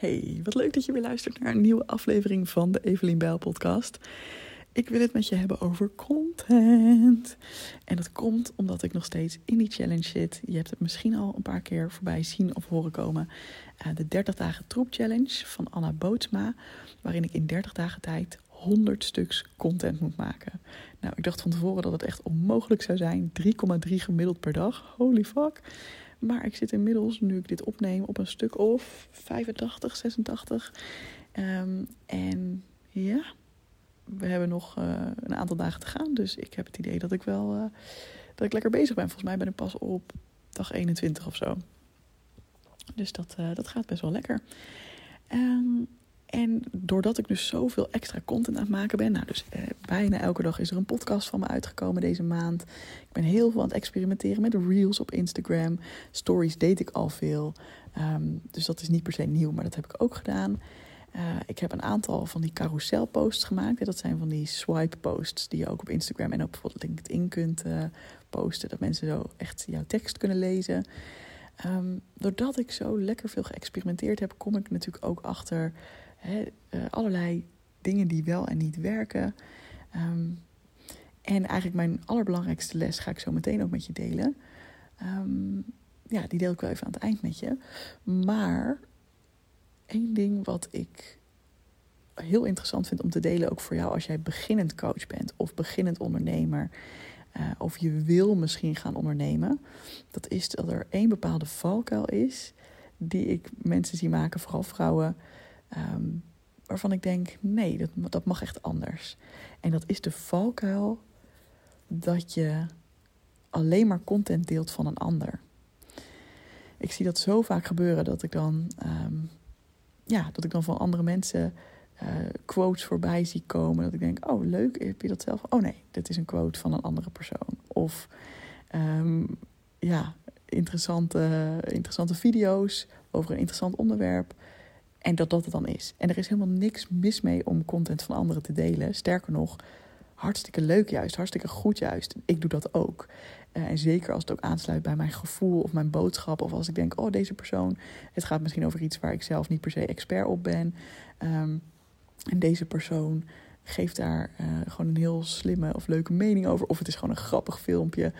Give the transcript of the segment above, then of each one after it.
Hey, wat leuk dat je weer luistert naar een nieuwe aflevering van de Evelien Bijl podcast. Ik wil het met je hebben over content. En dat komt omdat ik nog steeds in die challenge zit. Je hebt het misschien al een paar keer voorbij zien of horen komen. Uh, de 30 dagen troep challenge van Anna Bootsma. Waarin ik in 30 dagen tijd 100 stuks content moet maken. Nou, ik dacht van tevoren dat het echt onmogelijk zou zijn. 3,3 gemiddeld per dag. Holy fuck. Maar ik zit inmiddels, nu ik dit opneem, op een stuk of 85, 86. Um, en ja, we hebben nog uh, een aantal dagen te gaan. Dus ik heb het idee dat ik wel uh, dat ik lekker bezig ben. Volgens mij ben ik pas op dag 21 of zo. Dus dat, uh, dat gaat best wel lekker. Um, en doordat ik dus zoveel extra content aan het maken ben, nou dus eh, bijna elke dag is er een podcast van me uitgekomen deze maand. Ik ben heel veel aan het experimenteren met reels op Instagram. Stories deed ik al veel. Um, dus dat is niet per se nieuw, maar dat heb ik ook gedaan. Uh, ik heb een aantal van die carousel posts gemaakt. Dat zijn van die swipe posts die je ook op Instagram en op bijvoorbeeld LinkedIn kunt uh, posten. Dat mensen zo echt jouw tekst kunnen lezen. Um, doordat ik zo lekker veel geëxperimenteerd heb, kom ik natuurlijk ook achter He, uh, allerlei dingen die wel en niet werken. Um, en eigenlijk mijn allerbelangrijkste les ga ik zo meteen ook met je delen. Um, ja, die deel ik wel even aan het eind met je. Maar één ding wat ik heel interessant vind om te delen, ook voor jou als jij beginnend coach bent of beginnend ondernemer. Uh, of je wil misschien gaan ondernemen. Dat is dat er één bepaalde valkuil is die ik mensen zie maken, vooral vrouwen Um, waarvan ik denk, nee, dat, dat mag echt anders. En dat is de valkuil dat je alleen maar content deelt van een ander. Ik zie dat zo vaak gebeuren dat ik dan, um, ja, dat ik dan van andere mensen uh, quotes voorbij zie komen. Dat ik denk, oh leuk, heb je dat zelf? Oh nee, dit is een quote van een andere persoon. Of um, ja, interessante, interessante video's over een interessant onderwerp. En dat dat het dan is. En er is helemaal niks mis mee om content van anderen te delen. Sterker nog, hartstikke leuk juist, hartstikke goed juist. Ik doe dat ook. Uh, en zeker als het ook aansluit bij mijn gevoel of mijn boodschap. Of als ik denk, oh deze persoon, het gaat misschien over iets waar ik zelf niet per se expert op ben. Um, en deze persoon geeft daar uh, gewoon een heel slimme of leuke mening over. Of het is gewoon een grappig filmpje.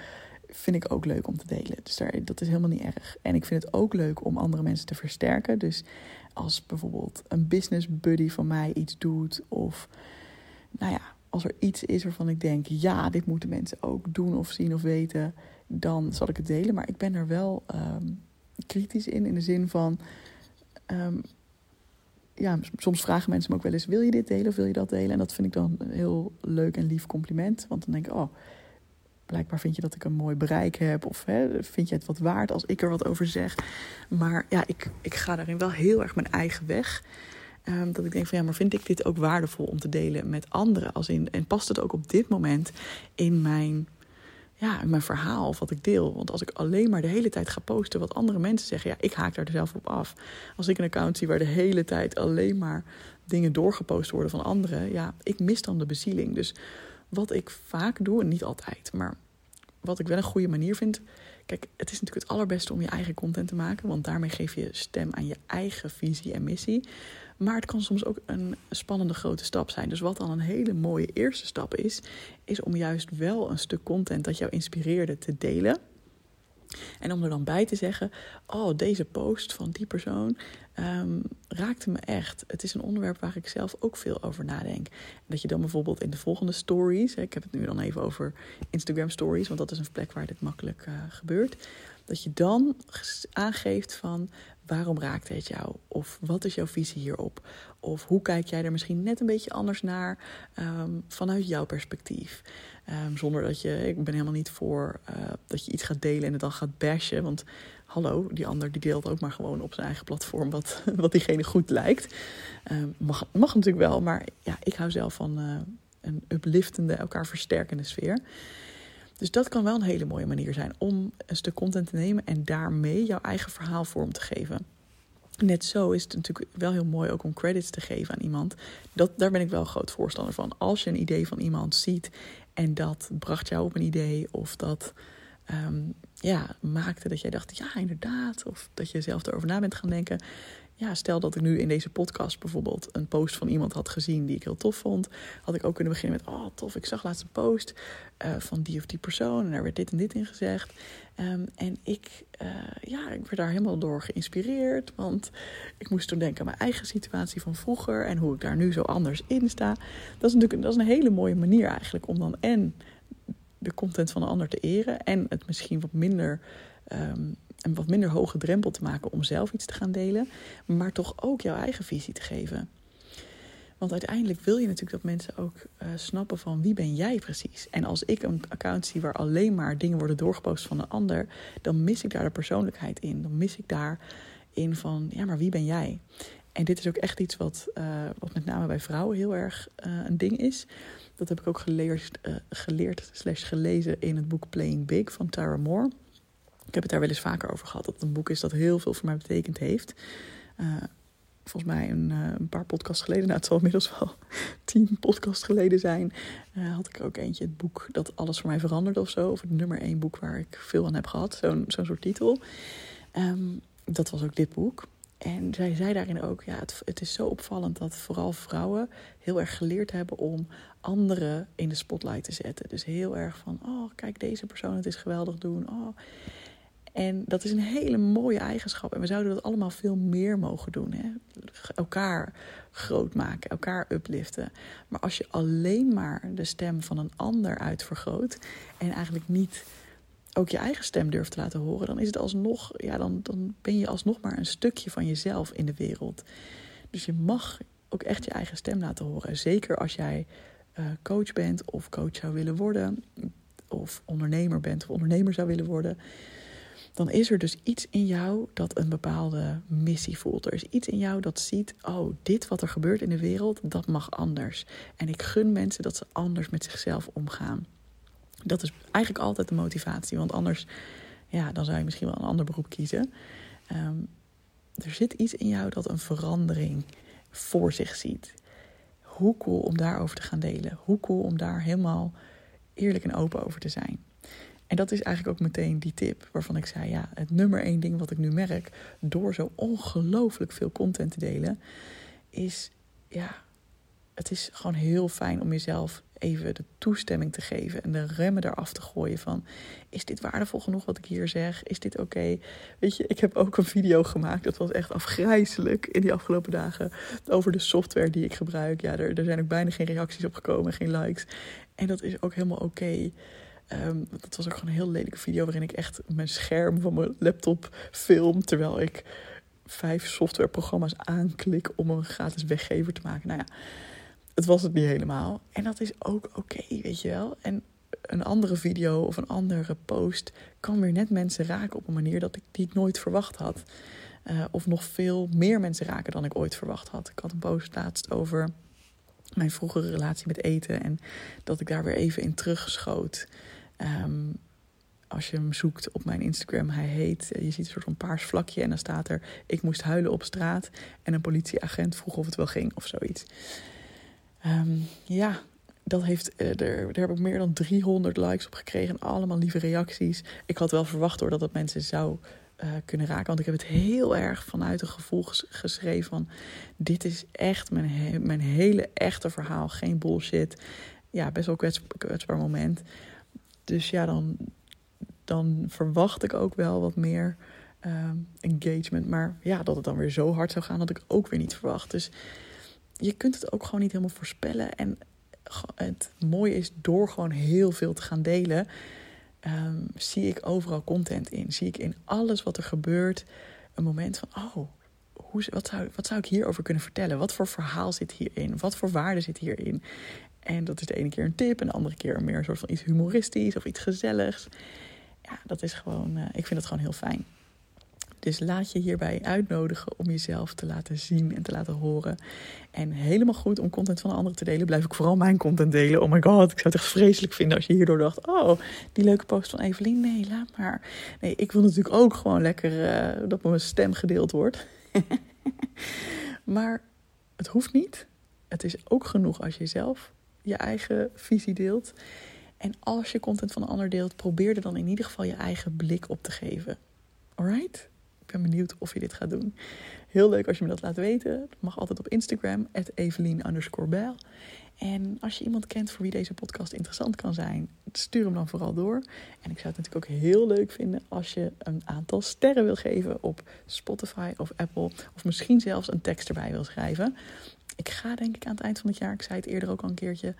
Vind ik ook leuk om te delen. Dus daar, dat is helemaal niet erg. En ik vind het ook leuk om andere mensen te versterken. Dus als bijvoorbeeld een business buddy van mij iets doet. Of nou ja, als er iets is waarvan ik denk, ja, dit moeten mensen ook doen of zien of weten, dan zal ik het delen. Maar ik ben er wel um, kritisch in, in de zin van. Um, ja, soms vragen mensen me ook wel eens: wil je dit delen of wil je dat delen? En dat vind ik dan een heel leuk en lief compliment. Want dan denk ik: oh, blijkbaar vind je dat ik een mooi bereik heb. Of hè, vind je het wat waard als ik er wat over zeg. Maar ja, ik, ik ga daarin wel heel erg mijn eigen weg. Um, dat ik denk van ja, maar vind ik dit ook waardevol om te delen met anderen? Als in, en past het ook op dit moment in mijn, ja, in mijn verhaal of wat ik deel? Want als ik alleen maar de hele tijd ga posten wat andere mensen zeggen, ja, ik haak daar zelf op af. Als ik een account zie waar de hele tijd alleen maar dingen doorgepost worden van anderen, ja, ik mis dan de bezieling. Dus wat ik vaak doe, en niet altijd, maar wat ik wel een goede manier vind. Kijk, het is natuurlijk het allerbeste om je eigen content te maken, want daarmee geef je stem aan je eigen visie en missie. Maar het kan soms ook een spannende grote stap zijn. Dus wat dan een hele mooie eerste stap is, is om juist wel een stuk content dat jou inspireerde te delen. En om er dan bij te zeggen: Oh, deze post van die persoon um, raakte me echt. Het is een onderwerp waar ik zelf ook veel over nadenk. dat je dan bijvoorbeeld in de volgende stories, ik heb het nu dan even over Instagram stories, want dat is een plek waar dit makkelijk uh, gebeurt. Dat je dan aangeeft van waarom raakte het jou? Of wat is jouw visie hierop? Of hoe kijk jij er misschien net een beetje anders naar um, vanuit jouw perspectief? Um, zonder dat je, ik ben helemaal niet voor uh, dat je iets gaat delen en het dan gaat bashen. Want hallo, die ander die deelt ook maar gewoon op zijn eigen platform wat, wat diegene goed lijkt. Um, mag, mag natuurlijk wel, maar ja, ik hou zelf van uh, een upliftende, elkaar versterkende sfeer. Dus dat kan wel een hele mooie manier zijn om een stuk content te nemen en daarmee jouw eigen verhaal vorm te geven. Net zo is het natuurlijk wel heel mooi ook om credits te geven aan iemand. Dat, daar ben ik wel groot voorstander van. Als je een idee van iemand ziet en dat bracht jou op een idee of dat um, ja, maakte dat jij dacht, ja inderdaad, of dat je zelf erover na bent gaan denken. ja, stel dat ik nu in deze podcast bijvoorbeeld een post van iemand had gezien die ik heel tof vond, had ik ook kunnen beginnen met: Oh, tof, ik zag laatst een post uh, van die of die persoon en daar werd dit en dit in gezegd. Um, en ik, uh, ja, ik werd daar helemaal door geïnspireerd, want ik moest toen denken aan mijn eigen situatie van vroeger en hoe ik daar nu zo anders in sta. Dat is natuurlijk dat is een hele mooie manier eigenlijk om dan en de content van een ander te eren en het misschien wat minder. Um, een wat minder hoge drempel te maken om zelf iets te gaan delen, maar toch ook jouw eigen visie te geven. Want uiteindelijk wil je natuurlijk dat mensen ook uh, snappen van wie ben jij precies. En als ik een account zie waar alleen maar dingen worden doorgepost van een ander, dan mis ik daar de persoonlijkheid in. Dan mis ik daarin van, ja, maar wie ben jij? En dit is ook echt iets wat, uh, wat met name bij vrouwen heel erg uh, een ding is. Dat heb ik ook geleerd, geleerd slash gelezen in het boek Playing Big van Tara Moore. Ik heb het daar wel eens vaker over gehad. Dat het een boek is dat heel veel voor mij betekend heeft. Uh, volgens mij een, uh, een, paar podcasts geleden, nou het zal inmiddels wel tien podcasts geleden zijn, uh, had ik ook eentje het boek dat alles voor mij veranderde of zo. Of het nummer één boek waar ik veel aan heb gehad, zo'n zo'n soort titel. Um, dat was ook dit boek. En zij zei daarin ook, ja, het, het, is zo opvallend dat vooral vrouwen heel erg geleerd hebben om anderen in de spotlight te zetten. Dus heel erg van, oh, kijk deze persoon, het is geweldig doen. Oh. En dat is een hele mooie eigenschap. En we zouden dat allemaal veel meer mogen doen. Hè? Elkaar groot maken, elkaar upliften. Maar als je alleen maar de stem van een ander uitvergroot en eigenlijk niet ook je eigen stem durft te laten horen, dan is het alsnog, ja, dan, dan ben je alsnog maar een stukje van jezelf in de wereld. Dus je mag ook echt je eigen stem laten horen. Zeker als jij uh, coach bent of coach zou willen worden, of ondernemer bent of ondernemer zou willen worden dan is er dus iets in jou dat een bepaalde missie voelt. Er is iets in jou dat ziet, oh, dit wat er gebeurt in de wereld, dat mag anders. En ik gun mensen dat ze anders met zichzelf omgaan. Dat is eigenlijk altijd de motivatie, want anders, ja, dan zou je misschien wel een ander beroep kiezen. Um, er zit iets in jou dat een verandering voor zich ziet. Hoe cool om daarover te gaan delen. Hoe cool om daar helemaal eerlijk en open over te zijn. En dat is eigenlijk ook meteen die tip waarvan ik zei: ja, het nummer één ding wat ik nu merk door zo ongelooflijk veel content te delen, is ja, het is gewoon heel fijn om jezelf even de toestemming te geven en de remmen eraf te gooien van is dit waardevol genoeg wat ik hier zeg? Is dit oké? Weet je, ik heb ook een video gemaakt, dat was echt afgrijzelijk in die afgelopen dagen over de software die ik gebruik. Ja, er, er zijn ook bijna geen reacties op gekomen, geen likes. En dat is ook helemaal oké. Um, dat was ook gewoon een heel lelijke video waarin ik echt mijn scherm van mijn laptop film. Terwijl ik vijf softwareprogramma's aanklik om een gratis weggever te maken. Nou ja, het was het niet helemaal. En dat is ook oké, weet je wel. En een andere video of een andere post kan weer net mensen raken op een manier dat ik, die ik nooit verwacht had. Uh, of nog veel meer mensen raken dan ik ooit verwacht had. Ik had een post laatst over mijn vroegere relatie met eten en dat ik daar weer even in terugschoot. Um, als je hem zoekt op mijn Instagram, hij heet, eh, je ziet een soort van paars vlakje en dan staat er: Ik moest huilen op straat en een politieagent vroeg of het wel ging of zoiets. Um, ja, dat heeft, uh, er, daar heb ik meer dan 300 likes op gekregen en allemaal lieve reacties. Ik had wel verwacht hoor dat dat mensen zou uh, kunnen raken, want ik heb het heel erg vanuit een gevoel geschreven van: Dit is echt mijn, mijn hele echte verhaal, geen bullshit. Ja, best wel kwets kwetsbaar moment. Dus ja, dan, dan verwacht ik ook wel wat meer uh, engagement. Maar ja, dat het dan weer zo hard zou gaan, had ik ook weer niet verwacht. Dus je kunt het ook gewoon niet helemaal voorspellen. En het mooie is, door gewoon heel veel te gaan delen, um, zie ik overal content in. Zie ik in alles wat er gebeurt een moment van, oh, hoe, wat, zou, wat zou ik hierover kunnen vertellen? Wat voor verhaal zit hierin? Wat voor waarde zit hierin? En dat is de ene keer een tip en de andere keer meer een soort van iets humoristisch of iets gezelligs. Ja, dat is gewoon, uh, ik vind het gewoon heel fijn. Dus laat je hierbij uitnodigen om jezelf te laten zien en te laten horen. En helemaal goed om content van anderen te delen, blijf ik vooral mijn content delen. Oh my god, ik zou het echt vreselijk vinden als je hierdoor dacht: oh, die leuke post van Evelien. Nee, laat maar. Nee, ik wil natuurlijk ook gewoon lekker uh, dat mijn stem gedeeld wordt. maar het hoeft niet. Het is ook genoeg als je zelf je eigen visie deelt. En als je content van een ander deelt, probeer er dan in ieder geval je eigen blik op te geven. Alright? Ben benieuwd of je dit gaat doen. Heel leuk als je me dat laat weten. Dat mag altijd op Instagram, Evelien En als je iemand kent voor wie deze podcast interessant kan zijn, stuur hem dan vooral door. En ik zou het natuurlijk ook heel leuk vinden als je een aantal sterren wil geven op Spotify of Apple. Of misschien zelfs een tekst erbij wil schrijven. Ik ga denk ik aan het eind van het jaar, ik zei het eerder ook al een keertje,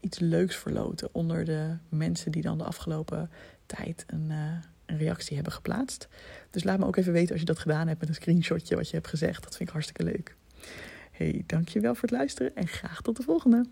iets leuks verloten onder de mensen die dan de afgelopen tijd een, uh, een reactie hebben geplaatst. Dus laat me ook even weten als je dat gedaan hebt met een screenshotje wat je hebt gezegd. Dat vind ik hartstikke leuk. Hey, dankjewel voor het luisteren en graag tot de volgende.